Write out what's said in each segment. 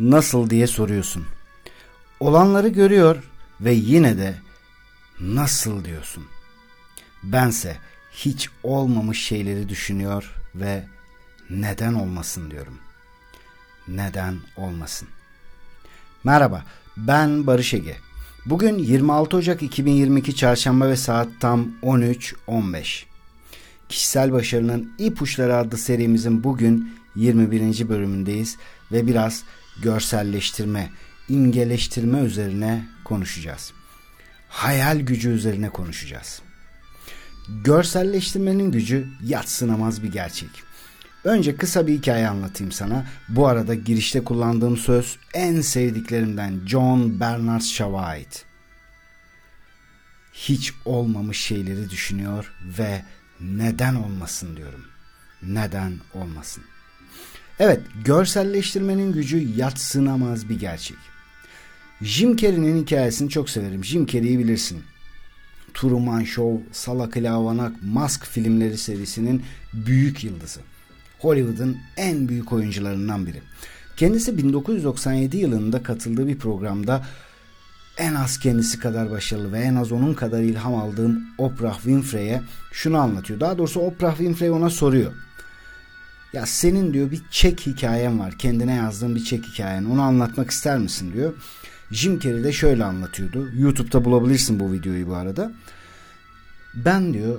nasıl diye soruyorsun. Olanları görüyor ve yine de nasıl diyorsun. Bense hiç olmamış şeyleri düşünüyor ve neden olmasın diyorum. Neden olmasın? Merhaba, ben Barış Ege. Bugün 26 Ocak 2022 Çarşamba ve saat tam 13.15. Kişisel Başarının İpuçları adlı serimizin bugün 21. bölümündeyiz ve biraz görselleştirme, imgeleştirme üzerine konuşacağız. Hayal gücü üzerine konuşacağız. Görselleştirmenin gücü yatsınamaz bir gerçek. Önce kısa bir hikaye anlatayım sana. Bu arada girişte kullandığım söz en sevdiklerimden John Bernard Shaw'a ait. Hiç olmamış şeyleri düşünüyor ve neden olmasın diyorum. Neden olmasın? Evet, görselleştirmenin gücü yatsınamaz bir gerçek. Jim Carrey'nin hikayesini çok severim. Jim Carrey'i bilirsin. Truman Show, Salak ile Avanak, Mask filmleri serisinin büyük yıldızı. Hollywood'un en büyük oyuncularından biri. Kendisi 1997 yılında katıldığı bir programda en az kendisi kadar başarılı ve en az onun kadar ilham aldığım Oprah Winfrey'e şunu anlatıyor. Daha doğrusu Oprah Winfrey ona soruyor. Ya senin diyor bir çek hikayen var. Kendine yazdığın bir çek hikayen. Onu anlatmak ister misin diyor. Jim Carrey de şöyle anlatıyordu. YouTube'da bulabilirsin bu videoyu bu arada. Ben diyor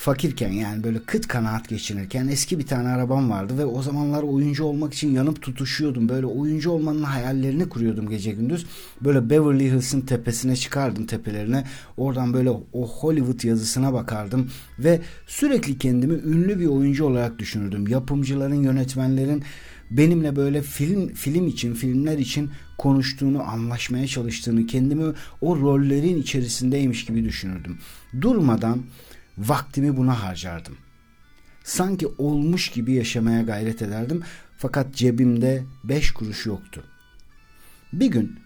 fakirken yani böyle kıt kanaat geçinirken eski bir tane arabam vardı ve o zamanlar oyuncu olmak için yanıp tutuşuyordum. Böyle oyuncu olmanın hayallerini kuruyordum gece gündüz. Böyle Beverly Hills'ın tepesine çıkardım tepelerine. Oradan böyle o Hollywood yazısına bakardım ve sürekli kendimi ünlü bir oyuncu olarak düşünürdüm. Yapımcıların, yönetmenlerin benimle böyle film film için, filmler için konuştuğunu, anlaşmaya çalıştığını, kendimi o rollerin içerisindeymiş gibi düşünürdüm. Durmadan vaktimi buna harcardım. Sanki olmuş gibi yaşamaya gayret ederdim fakat cebimde beş kuruş yoktu. Bir gün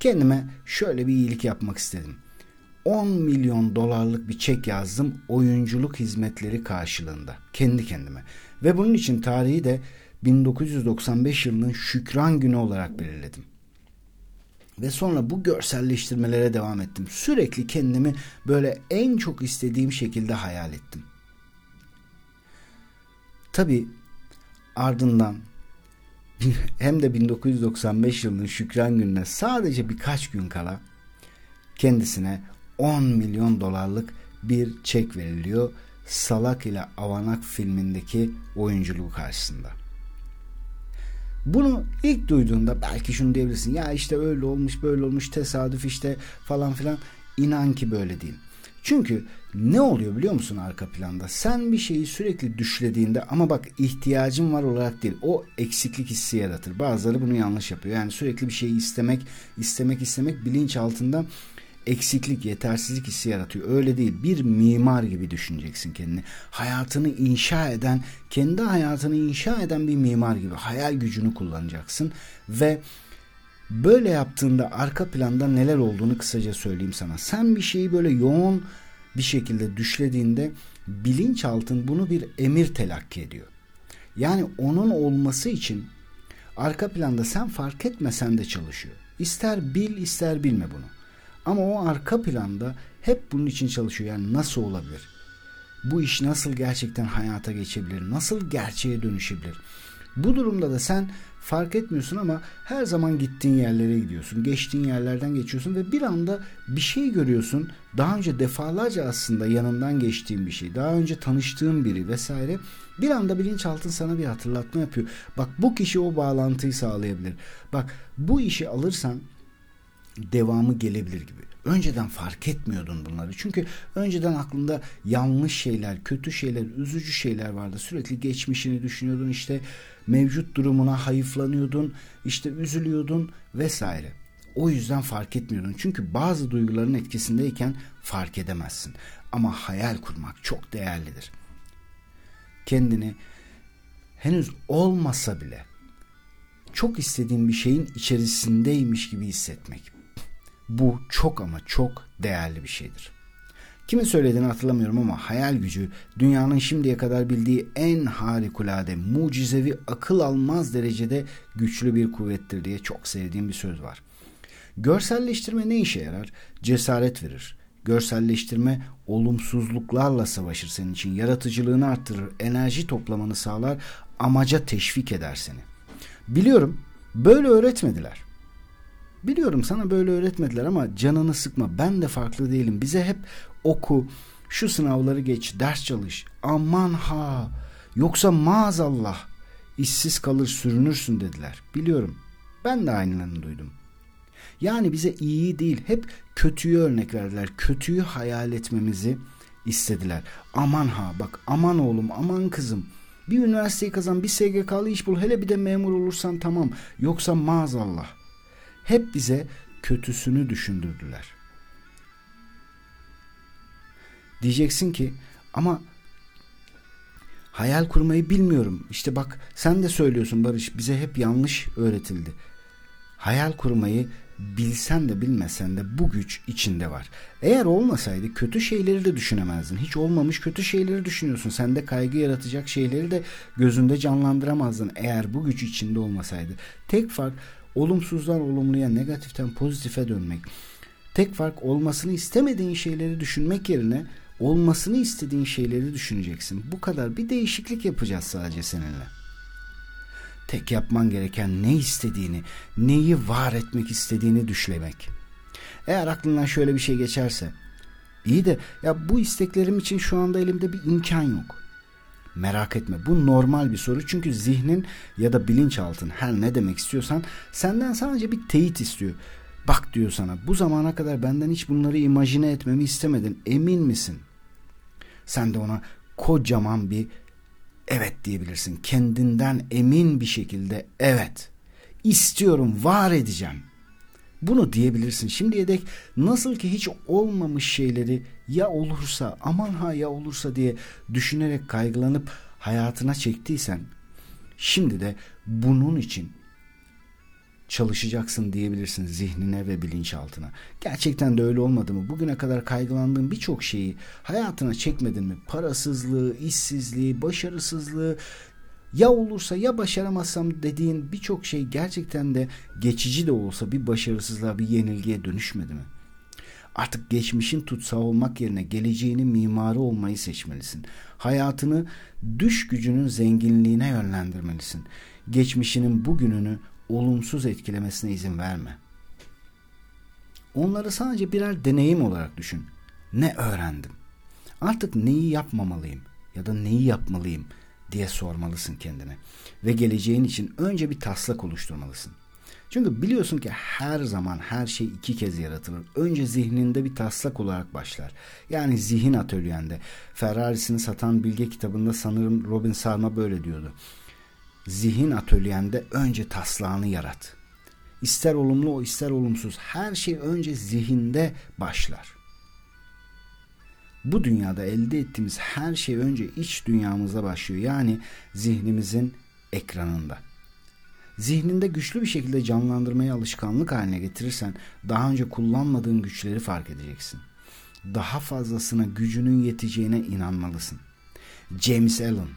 kendime şöyle bir iyilik yapmak istedim. 10 milyon dolarlık bir çek yazdım oyunculuk hizmetleri karşılığında kendi kendime. Ve bunun için tarihi de 1995 yılının Şükran Günü olarak belirledim. Ve sonra bu görselleştirmelere devam ettim. Sürekli kendimi böyle en çok istediğim şekilde hayal ettim. Tabi ardından hem de 1995 yılının Şükran Günü'ne sadece birkaç gün kala kendisine 10 milyon dolarlık bir çek veriliyor Salak ile Avanak filmindeki oyunculuğu karşısında. Bunu ilk duyduğunda belki şunu diyebilirsin. Ya işte öyle olmuş böyle olmuş tesadüf işte falan filan. İnan ki böyle değil. Çünkü ne oluyor biliyor musun arka planda? Sen bir şeyi sürekli düşlediğinde ama bak ihtiyacın var olarak değil. O eksiklik hissi yaratır. Bazıları bunu yanlış yapıyor. Yani sürekli bir şeyi istemek, istemek, istemek bilinç altında eksiklik, yetersizlik hissi yaratıyor. Öyle değil. Bir mimar gibi düşüneceksin kendini. Hayatını inşa eden, kendi hayatını inşa eden bir mimar gibi hayal gücünü kullanacaksın ve böyle yaptığında arka planda neler olduğunu kısaca söyleyeyim sana. Sen bir şeyi böyle yoğun bir şekilde düşlediğinde bilinçaltın bunu bir emir telakki ediyor. Yani onun olması için arka planda sen fark etmesen de çalışıyor. İster bil ister bilme bunu. Ama o arka planda hep bunun için çalışıyor. Yani nasıl olabilir? Bu iş nasıl gerçekten hayata geçebilir? Nasıl gerçeğe dönüşebilir? Bu durumda da sen fark etmiyorsun ama her zaman gittiğin yerlere gidiyorsun. Geçtiğin yerlerden geçiyorsun ve bir anda bir şey görüyorsun. Daha önce defalarca aslında yanından geçtiğin bir şey. Daha önce tanıştığın biri vesaire. Bir anda bilinçaltın sana bir hatırlatma yapıyor. Bak bu kişi o bağlantıyı sağlayabilir. Bak bu işi alırsan devamı gelebilir gibi. Önceden fark etmiyordun bunları. Çünkü önceden aklında yanlış şeyler, kötü şeyler, üzücü şeyler vardı. Sürekli geçmişini düşünüyordun işte mevcut durumuna hayıflanıyordun, işte üzülüyordun vesaire. O yüzden fark etmiyordun. Çünkü bazı duyguların etkisindeyken fark edemezsin. Ama hayal kurmak çok değerlidir. Kendini henüz olmasa bile çok istediğin bir şeyin içerisindeymiş gibi hissetmek. Bu çok ama çok değerli bir şeydir. Kimin söylediğini hatırlamıyorum ama hayal gücü dünyanın şimdiye kadar bildiği en harikulade, mucizevi, akıl almaz derecede güçlü bir kuvvettir diye çok sevdiğim bir söz var. Görselleştirme ne işe yarar? Cesaret verir. Görselleştirme olumsuzluklarla savaşır senin için. Yaratıcılığını arttırır, enerji toplamanı sağlar, amaca teşvik eder seni. Biliyorum böyle öğretmediler. Biliyorum sana böyle öğretmediler ama canını sıkma. Ben de farklı değilim. Bize hep oku, şu sınavları geç, ders çalış. Aman ha, yoksa maazallah işsiz kalır sürünürsün dediler. Biliyorum. Ben de aynılarını duydum. Yani bize iyi değil, hep kötüyü örnek verdiler. Kötüyü hayal etmemizi istediler. Aman ha bak aman oğlum aman kızım. Bir üniversiteyi kazan bir SGK'lı iş bul hele bir de memur olursan tamam. Yoksa maazallah. Hep bize kötüsünü düşündürdüler. Diyeceksin ki ama hayal kurmayı bilmiyorum. İşte bak sen de söylüyorsun Barış bize hep yanlış öğretildi. Hayal kurmayı bilsen de bilmesen de bu güç içinde var. Eğer olmasaydı kötü şeyleri de düşünemezdin. Hiç olmamış kötü şeyleri düşünüyorsun. Sende kaygı yaratacak şeyleri de gözünde canlandıramazdın eğer bu güç içinde olmasaydı. Tek fark olumsuzdan olumluya, negatiften pozitife dönmek. Tek fark olmasını istemediğin şeyleri düşünmek yerine olmasını istediğin şeyleri düşüneceksin. Bu kadar bir değişiklik yapacağız sadece seninle. Tek yapman gereken ne istediğini, neyi var etmek istediğini düşlemek. Eğer aklından şöyle bir şey geçerse, iyi de ya bu isteklerim için şu anda elimde bir imkan yok. Merak etme bu normal bir soru çünkü zihnin ya da bilinçaltın her ne demek istiyorsan senden sadece bir teyit istiyor. Bak diyor sana bu zamana kadar benden hiç bunları imajine etmemi istemedin emin misin? Sen de ona kocaman bir evet diyebilirsin. Kendinden emin bir şekilde evet istiyorum var edeceğim. Bunu diyebilirsin. Şimdiye dek nasıl ki hiç olmamış şeyleri ya olursa aman ha ya olursa diye düşünerek kaygılanıp hayatına çektiysen şimdi de bunun için çalışacaksın diyebilirsin zihnine ve bilinçaltına. Gerçekten de öyle olmadı mı? Bugüne kadar kaygılandığın birçok şeyi hayatına çekmedin mi? Parasızlığı, işsizliği, başarısızlığı, ya olursa ya başaramazsam dediğin birçok şey gerçekten de geçici de olsa bir başarısızlığa, bir yenilgiye dönüşmedi mi? Artık geçmişin tutsağı olmak yerine geleceğinin mimarı olmayı seçmelisin. Hayatını düş gücünün zenginliğine yönlendirmelisin. Geçmişinin bugününü olumsuz etkilemesine izin verme. Onları sadece birer deneyim olarak düşün. Ne öğrendim? Artık neyi yapmamalıyım ya da neyi yapmalıyım diye sormalısın kendine. Ve geleceğin için önce bir taslak oluşturmalısın. Çünkü biliyorsun ki her zaman her şey iki kez yaratılır. Önce zihninde bir taslak olarak başlar. Yani zihin atölyende. Ferrari'sini satan Bilge kitabında sanırım Robin Sarma böyle diyordu zihin atölyende önce taslağını yarat. İster olumlu o ister olumsuz her şey önce zihinde başlar. Bu dünyada elde ettiğimiz her şey önce iç dünyamızda başlıyor. Yani zihnimizin ekranında. Zihninde güçlü bir şekilde canlandırmayı alışkanlık haline getirirsen daha önce kullanmadığın güçleri fark edeceksin. Daha fazlasına gücünün yeteceğine inanmalısın. James Allen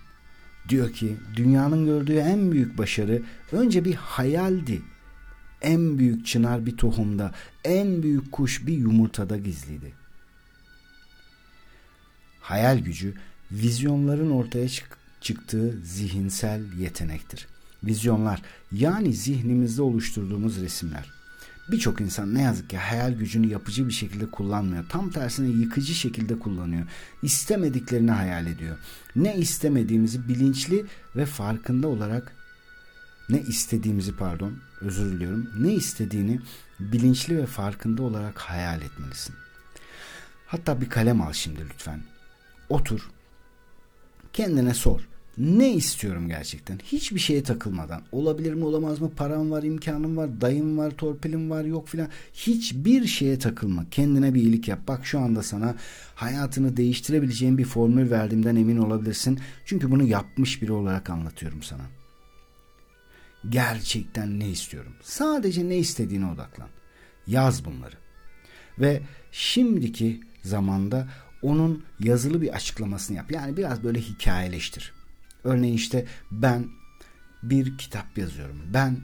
Diyor ki dünyanın gördüğü en büyük başarı önce bir hayaldi. En büyük çınar bir tohumda, en büyük kuş bir yumurtada gizliydi. Hayal gücü vizyonların ortaya çık çıktığı zihinsel yetenektir. Vizyonlar yani zihnimizde oluşturduğumuz resimler. Birçok insan ne yazık ki hayal gücünü yapıcı bir şekilde kullanmıyor. Tam tersine yıkıcı şekilde kullanıyor. İstemediklerini hayal ediyor. Ne istemediğimizi bilinçli ve farkında olarak ne istediğimizi pardon özür diliyorum. Ne istediğini bilinçli ve farkında olarak hayal etmelisin. Hatta bir kalem al şimdi lütfen. Otur. Kendine sor ne istiyorum gerçekten? Hiçbir şeye takılmadan. Olabilir mi olamaz mı? Param var, imkanım var, dayım var, torpilim var, yok filan. Hiçbir şeye takılma. Kendine bir iyilik yap. Bak şu anda sana hayatını değiştirebileceğin bir formül verdiğimden emin olabilirsin. Çünkü bunu yapmış biri olarak anlatıyorum sana. Gerçekten ne istiyorum? Sadece ne istediğine odaklan. Yaz bunları. Ve şimdiki zamanda onun yazılı bir açıklamasını yap. Yani biraz böyle hikayeleştir. Örneğin işte ben bir kitap yazıyorum. Ben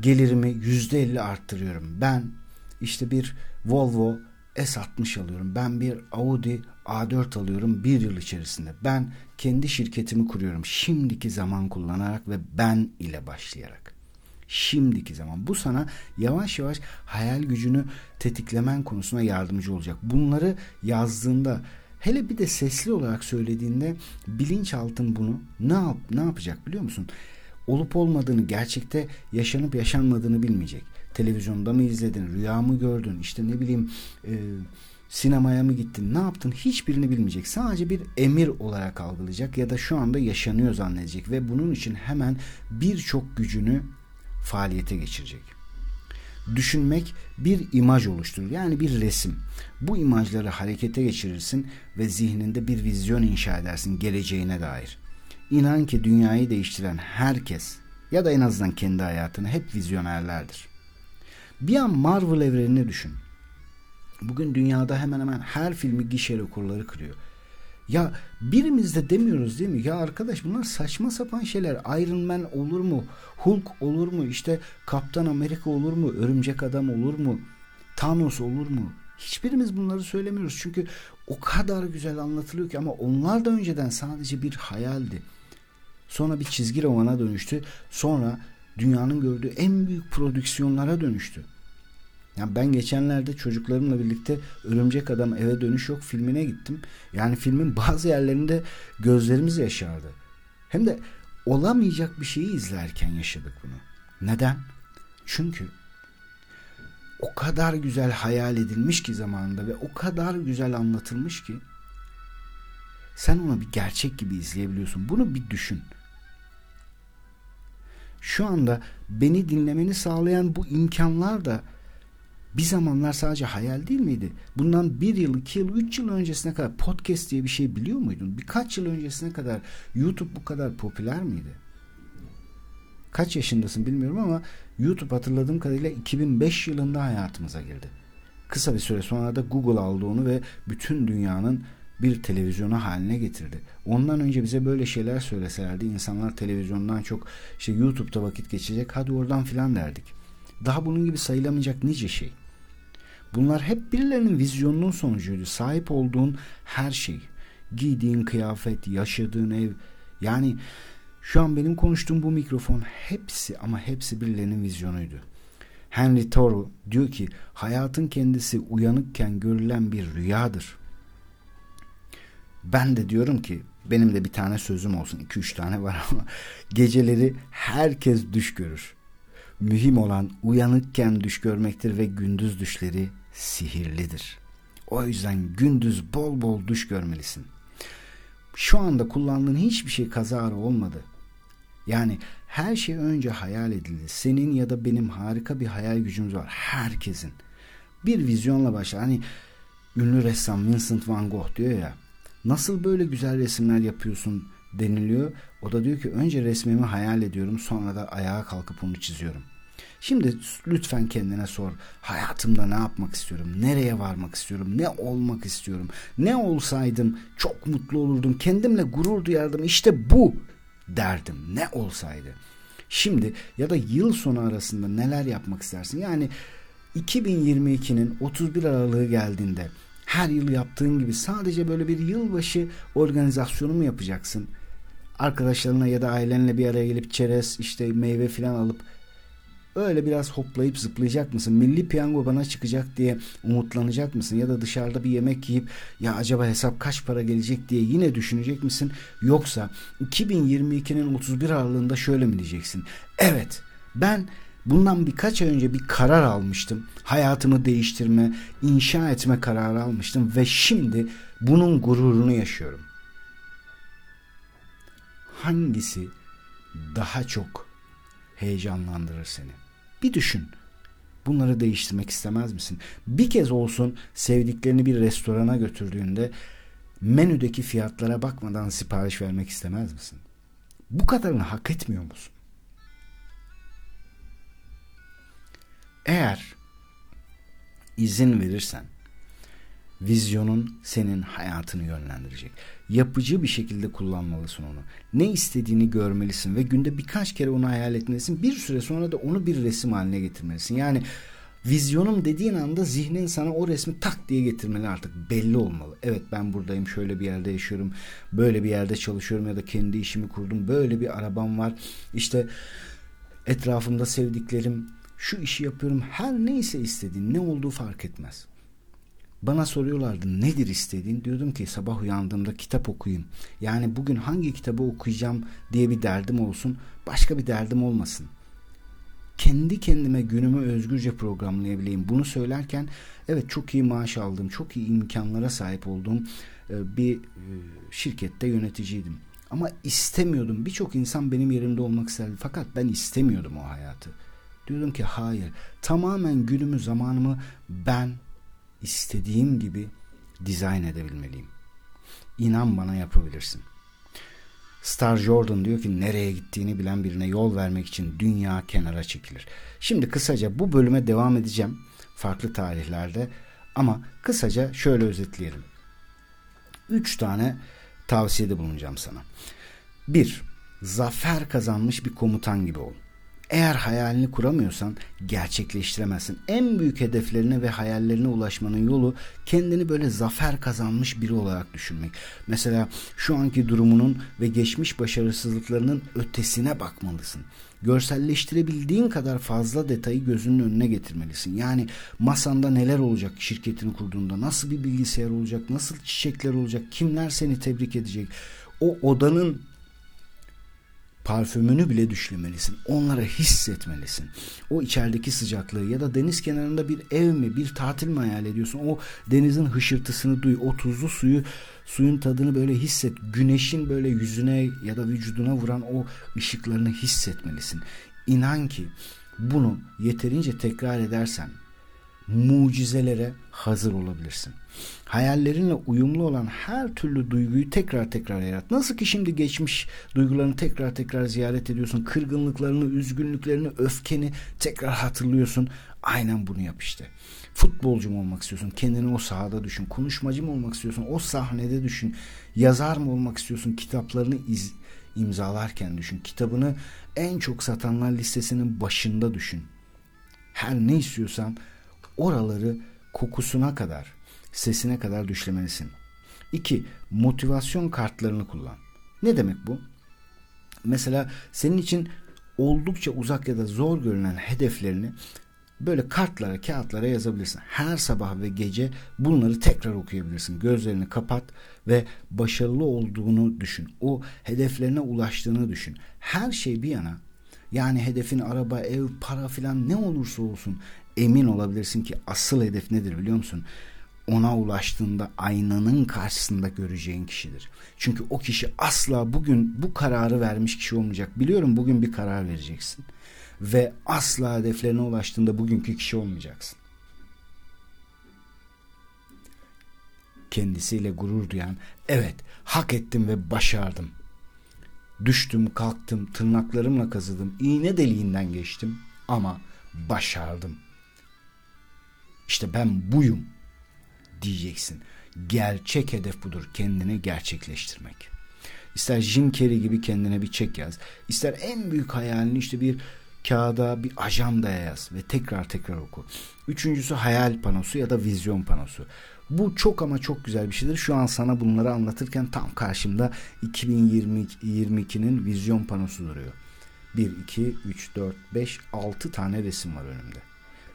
gelirimi yüzde elli arttırıyorum. Ben işte bir Volvo S60 alıyorum. Ben bir Audi A4 alıyorum bir yıl içerisinde. Ben kendi şirketimi kuruyorum. Şimdiki zaman kullanarak ve ben ile başlayarak. Şimdiki zaman. Bu sana yavaş yavaş hayal gücünü tetiklemen konusuna yardımcı olacak. Bunları yazdığında hele bir de sesli olarak söylediğinde bilinçaltın bunu ne yap ne yapacak biliyor musun? Olup olmadığını, gerçekte yaşanıp yaşanmadığını bilmeyecek. Televizyonda mı izledin, rüya mı gördün, işte ne bileyim e, sinemaya mı gittin, ne yaptın hiçbirini bilmeyecek. Sadece bir emir olarak algılayacak ya da şu anda yaşanıyor zannedecek ve bunun için hemen birçok gücünü faaliyete geçirecek. Düşünmek bir imaj oluşturur. Yani bir resim. Bu imajları harekete geçirirsin ve zihninde bir vizyon inşa edersin geleceğine dair. İnan ki dünyayı değiştiren herkes ya da en azından kendi hayatını hep vizyonerlerdir. Bir an Marvel evrenini düşün. Bugün dünyada hemen hemen her filmi gişe rekorları kırıyor. Ya birimiz de demiyoruz değil mi? Ya arkadaş bunlar saçma sapan şeyler. Iron Man olur mu? Hulk olur mu? İşte Kaptan Amerika olur mu? Örümcek Adam olur mu? Thanos olur mu? Hiçbirimiz bunları söylemiyoruz. Çünkü o kadar güzel anlatılıyor ki ama onlar da önceden sadece bir hayaldi. Sonra bir çizgi romana dönüştü. Sonra dünyanın gördüğü en büyük prodüksiyonlara dönüştü. Yani ben geçenlerde çocuklarımla birlikte Örümcek Adam Eve Dönüş Yok filmine gittim. Yani filmin bazı yerlerinde gözlerimiz yaşardı. Hem de olamayacak bir şeyi izlerken yaşadık bunu. Neden? Çünkü o kadar güzel hayal edilmiş ki zamanında ve o kadar güzel anlatılmış ki sen onu bir gerçek gibi izleyebiliyorsun. Bunu bir düşün. Şu anda beni dinlemeni sağlayan bu imkanlar da bir zamanlar sadece hayal değil miydi? Bundan bir yıl, iki yıl, üç yıl öncesine kadar podcast diye bir şey biliyor muydun? Birkaç yıl öncesine kadar YouTube bu kadar popüler miydi? Kaç yaşındasın bilmiyorum ama YouTube hatırladığım kadarıyla 2005 yılında hayatımıza girdi. Kısa bir süre sonra da Google aldı onu ve bütün dünyanın bir televizyonu haline getirdi. Ondan önce bize böyle şeyler söyleselerdi insanlar televizyondan çok işte YouTube'da vakit geçecek hadi oradan filan derdik. Daha bunun gibi sayılamayacak nice şey. Bunlar hep birilerinin vizyonunun sonucuydu. Sahip olduğun her şey. Giydiğin kıyafet, yaşadığın ev. Yani şu an benim konuştuğum bu mikrofon hepsi ama hepsi birilerinin vizyonuydu. Henry Thoreau diyor ki hayatın kendisi uyanıkken görülen bir rüyadır. Ben de diyorum ki benim de bir tane sözüm olsun. 2-3 tane var ama geceleri herkes düş görür. Mühim olan uyanıkken düş görmektir ve gündüz düşleri sihirlidir. O yüzden gündüz bol bol duş görmelisin. Şu anda kullandığın hiçbir şey kazara olmadı. Yani her şey önce hayal edildi. Senin ya da benim harika bir hayal gücümüz var. Herkesin. Bir vizyonla başlar. Hani ünlü ressam Vincent van Gogh diyor ya nasıl böyle güzel resimler yapıyorsun deniliyor. O da diyor ki önce resmimi hayal ediyorum sonra da ayağa kalkıp onu çiziyorum. Şimdi lütfen kendine sor. Hayatımda ne yapmak istiyorum? Nereye varmak istiyorum? Ne olmak istiyorum? Ne olsaydım çok mutlu olurdum. Kendimle gurur duyardım. İşte bu derdim. Ne olsaydı? Şimdi ya da yıl sonu arasında neler yapmak istersin? Yani 2022'nin 31 Aralığı geldiğinde her yıl yaptığın gibi sadece böyle bir yılbaşı organizasyonu mu yapacaksın? Arkadaşlarına ya da ailenle bir araya gelip çerez işte meyve falan alıp öyle biraz hoplayıp zıplayacak mısın? Milli piyango bana çıkacak diye umutlanacak mısın? Ya da dışarıda bir yemek yiyip ya acaba hesap kaç para gelecek diye yine düşünecek misin? Yoksa 2022'nin 31 Aralığında şöyle mi diyeceksin? Evet ben bundan birkaç ay önce bir karar almıştım. Hayatımı değiştirme, inşa etme kararı almıştım ve şimdi bunun gururunu yaşıyorum. Hangisi daha çok heyecanlandırır seni? Bir düşün. Bunları değiştirmek istemez misin? Bir kez olsun sevdiklerini bir restorana götürdüğünde menüdeki fiyatlara bakmadan sipariş vermek istemez misin? Bu kadarını hak etmiyor musun? Eğer izin verirsen Vizyonun senin hayatını yönlendirecek. Yapıcı bir şekilde kullanmalısın onu. Ne istediğini görmelisin ve günde birkaç kere onu hayal etmelisin. Bir süre sonra da onu bir resim haline getirmelisin. Yani vizyonum dediğin anda zihnin sana o resmi tak diye getirmeli artık belli olmalı. Evet ben buradayım şöyle bir yerde yaşıyorum böyle bir yerde çalışıyorum ya da kendi işimi kurdum böyle bir arabam var işte etrafımda sevdiklerim şu işi yapıyorum her neyse istediğin ne olduğu fark etmez. Bana soruyorlardı nedir istediğin? Diyordum ki sabah uyandığımda kitap okuyayım. Yani bugün hangi kitabı okuyacağım diye bir derdim olsun. Başka bir derdim olmasın. Kendi kendime günümü özgürce programlayabileyim. Bunu söylerken evet çok iyi maaş aldığım, çok iyi imkanlara sahip olduğum e, bir e, şirkette yöneticiydim. Ama istemiyordum. Birçok insan benim yerimde olmak isterdi. Fakat ben istemiyordum o hayatı. Diyordum ki hayır. Tamamen günümü, zamanımı ben istediğim gibi dizayn edebilmeliyim. İnan bana yapabilirsin. Star Jordan diyor ki nereye gittiğini bilen birine yol vermek için dünya kenara çekilir. Şimdi kısaca bu bölüme devam edeceğim farklı tarihlerde ama kısaca şöyle özetleyelim. Üç tane tavsiyede bulunacağım sana. Bir, zafer kazanmış bir komutan gibi ol. Eğer hayalini kuramıyorsan gerçekleştiremezsin. En büyük hedeflerine ve hayallerine ulaşmanın yolu kendini böyle zafer kazanmış biri olarak düşünmek. Mesela şu anki durumunun ve geçmiş başarısızlıklarının ötesine bakmalısın. Görselleştirebildiğin kadar fazla detayı gözünün önüne getirmelisin. Yani masanda neler olacak şirketini kurduğunda, nasıl bir bilgisayar olacak, nasıl çiçekler olacak, kimler seni tebrik edecek. O odanın parfümünü bile düşlemelisin. Onları hissetmelisin. O içerideki sıcaklığı ya da deniz kenarında bir ev mi, bir tatil mi hayal ediyorsun? O denizin hışırtısını duy, o tuzlu suyu, suyun tadını böyle hisset. Güneşin böyle yüzüne ya da vücuduna vuran o ışıklarını hissetmelisin. İnan ki bunu yeterince tekrar edersen mucizelere hazır olabilirsin. Hayallerinle uyumlu olan her türlü duyguyu tekrar tekrar yarat. Nasıl ki şimdi geçmiş duygularını tekrar tekrar ziyaret ediyorsun. Kırgınlıklarını, üzgünlüklerini, öfkeni tekrar hatırlıyorsun. Aynen bunu yap işte. Futbolcu mu olmak istiyorsun? Kendini o sahada düşün. Konuşmacı mı olmak istiyorsun? O sahnede düşün. Yazar mı olmak istiyorsun? Kitaplarını iz, imzalarken düşün. Kitabını en çok satanlar listesinin başında düşün. Her ne istiyorsan oraları kokusuna kadar, sesine kadar düşlemelisin. 2. Motivasyon kartlarını kullan. Ne demek bu? Mesela senin için oldukça uzak ya da zor görünen hedeflerini böyle kartlara, kağıtlara yazabilirsin. Her sabah ve gece bunları tekrar okuyabilirsin. Gözlerini kapat ve başarılı olduğunu düşün. O hedeflerine ulaştığını düşün. Her şey bir yana yani hedefin araba, ev, para filan ne olursa olsun emin olabilirsin ki asıl hedef nedir biliyor musun? Ona ulaştığında aynanın karşısında göreceğin kişidir. Çünkü o kişi asla bugün bu kararı vermiş kişi olmayacak. Biliyorum bugün bir karar vereceksin. Ve asla hedeflerine ulaştığında bugünkü kişi olmayacaksın. Kendisiyle gurur duyan, evet hak ettim ve başardım. Düştüm, kalktım, tırnaklarımla kazıdım, iğne deliğinden geçtim ama başardım.'' İşte ben buyum diyeceksin. Gerçek hedef budur. Kendini gerçekleştirmek. İster Jim Carrey gibi kendine bir çek yaz. İster en büyük hayalini işte bir kağıda bir ajandaya yaz ve tekrar tekrar oku. Üçüncüsü hayal panosu ya da vizyon panosu. Bu çok ama çok güzel bir şeydir. Şu an sana bunları anlatırken tam karşımda 2022'nin vizyon panosu duruyor. 1, 2, 3, 4, 5, 6 tane resim var önümde.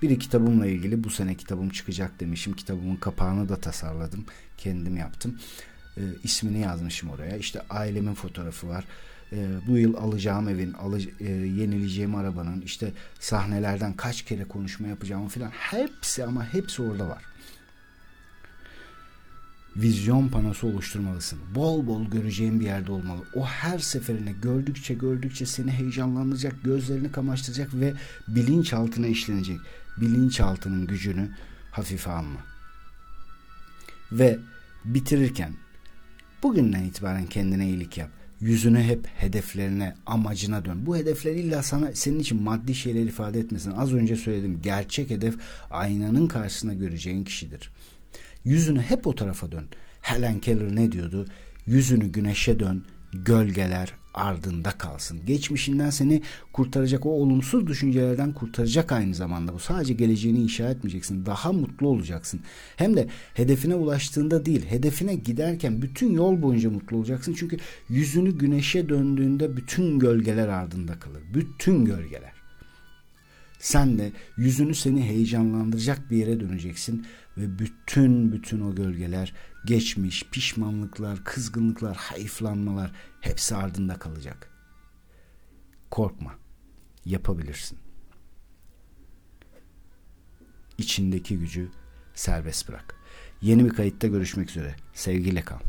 Biri kitabımla ilgili bu sene kitabım çıkacak demişim. Kitabımın kapağını da tasarladım. Kendim yaptım. E, ismini yazmışım oraya. İşte ailemin fotoğrafı var. E, bu yıl alacağım evin, alı, e, yenileceğim arabanın, işte sahnelerden kaç kere konuşma yapacağım falan. Hepsi ama hepsi orada var vizyon panosu oluşturmalısın. Bol bol göreceğin bir yerde olmalı. O her seferinde gördükçe gördükçe seni heyecanlandıracak, gözlerini kamaştıracak ve bilinçaltına işlenecek bilinçaltının gücünü hafife alma. Ve bitirirken bugünden itibaren kendine iyilik yap. Yüzünü hep hedeflerine, amacına dön. Bu hedefler illa sana senin için maddi şeyler ifade etmesin. Az önce söyledim. Gerçek hedef aynanın karşısında göreceğin kişidir. Yüzünü hep o tarafa dön. Helen Keller ne diyordu? Yüzünü güneşe dön, gölgeler ardında kalsın. Geçmişinden seni kurtaracak o olumsuz düşüncelerden kurtaracak aynı zamanda. Bu sadece geleceğini inşa etmeyeceksin. Daha mutlu olacaksın. Hem de hedefine ulaştığında değil, hedefine giderken bütün yol boyunca mutlu olacaksın. Çünkü yüzünü güneşe döndüğünde bütün gölgeler ardında kalır. Bütün gölgeler. Sen de yüzünü seni heyecanlandıracak bir yere döneceksin ve bütün bütün o gölgeler, geçmiş, pişmanlıklar, kızgınlıklar, hayıflanmalar hepsi ardında kalacak. Korkma. Yapabilirsin. İçindeki gücü serbest bırak. Yeni bir kayıtta görüşmek üzere. Sevgiyle kal.